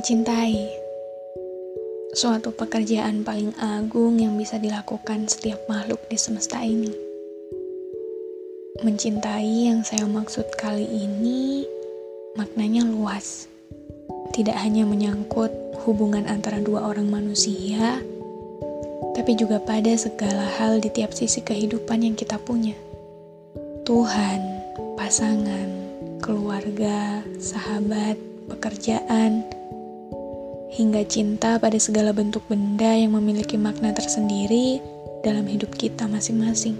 Mencintai suatu pekerjaan paling agung yang bisa dilakukan setiap makhluk di semesta ini. Mencintai yang saya maksud kali ini maknanya luas. Tidak hanya menyangkut hubungan antara dua orang manusia, tapi juga pada segala hal di tiap sisi kehidupan yang kita punya. Tuhan, pasangan, keluarga, sahabat, pekerjaan, hingga cinta pada segala bentuk benda yang memiliki makna tersendiri dalam hidup kita masing-masing.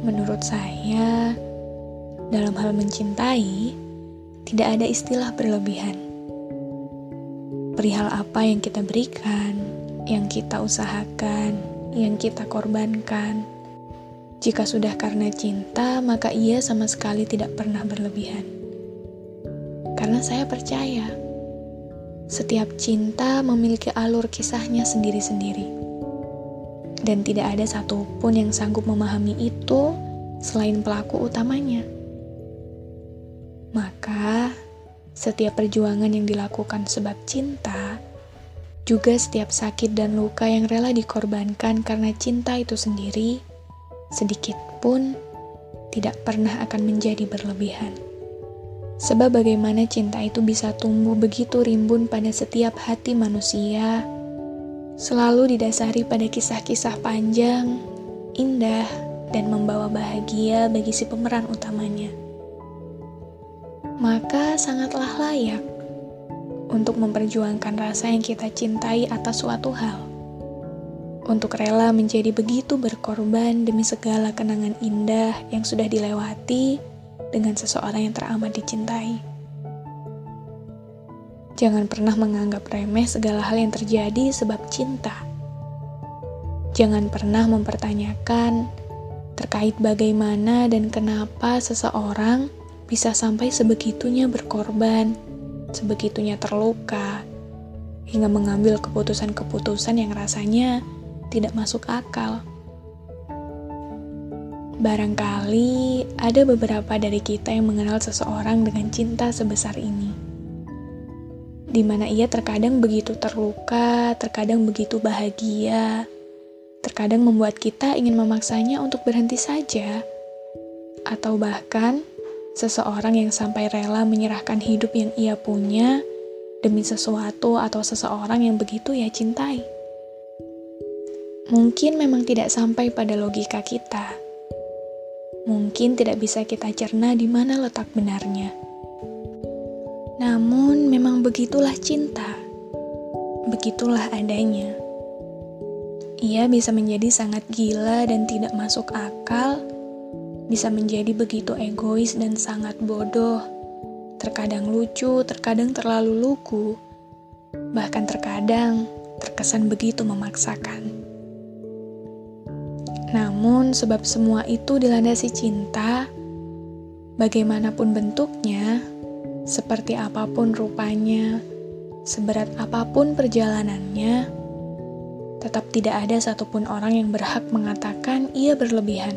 Menurut saya, dalam hal mencintai, tidak ada istilah berlebihan. Perihal apa yang kita berikan, yang kita usahakan, yang kita korbankan. Jika sudah karena cinta, maka ia sama sekali tidak pernah berlebihan. Karena saya percaya setiap cinta memiliki alur kisahnya sendiri-sendiri. Dan tidak ada satupun yang sanggup memahami itu selain pelaku utamanya. Maka, setiap perjuangan yang dilakukan sebab cinta, juga setiap sakit dan luka yang rela dikorbankan karena cinta itu sendiri, sedikit pun tidak pernah akan menjadi berlebihan. Sebab bagaimana cinta itu bisa tumbuh begitu rimbun pada setiap hati manusia, selalu didasari pada kisah-kisah panjang, indah, dan membawa bahagia bagi si pemeran utamanya. Maka sangatlah layak untuk memperjuangkan rasa yang kita cintai atas suatu hal. Untuk rela menjadi begitu berkorban demi segala kenangan indah yang sudah dilewati, dengan seseorang yang teramat dicintai. Jangan pernah menganggap remeh segala hal yang terjadi sebab cinta. Jangan pernah mempertanyakan terkait bagaimana dan kenapa seseorang bisa sampai sebegitunya berkorban, sebegitunya terluka, hingga mengambil keputusan-keputusan yang rasanya tidak masuk akal. Barangkali ada beberapa dari kita yang mengenal seseorang dengan cinta sebesar ini, di mana ia terkadang begitu terluka, terkadang begitu bahagia, terkadang membuat kita ingin memaksanya untuk berhenti saja, atau bahkan seseorang yang sampai rela menyerahkan hidup yang ia punya demi sesuatu atau seseorang yang begitu ia cintai. Mungkin memang tidak sampai pada logika kita mungkin tidak bisa kita cerna di mana letak benarnya. Namun, memang begitulah cinta, begitulah adanya. Ia bisa menjadi sangat gila dan tidak masuk akal, bisa menjadi begitu egois dan sangat bodoh, terkadang lucu, terkadang terlalu lugu, bahkan terkadang terkesan begitu memaksakan. Namun, sebab semua itu dilandasi cinta, bagaimanapun bentuknya, seperti apa pun rupanya, seberat apa pun perjalanannya, tetap tidak ada satupun orang yang berhak mengatakan ia berlebihan.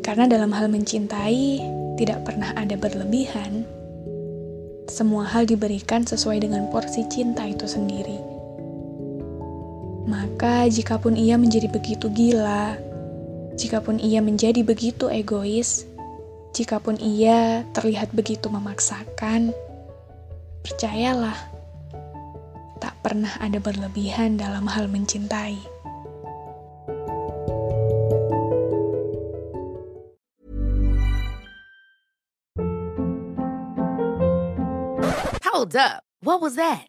Karena dalam hal mencintai, tidak pernah ada berlebihan. Semua hal diberikan sesuai dengan porsi cinta itu sendiri. Maka, jikapun ia menjadi begitu gila, jikapun ia menjadi begitu egois, jikapun ia terlihat begitu memaksakan, percayalah, tak pernah ada berlebihan dalam hal mencintai. Hold up, what was that?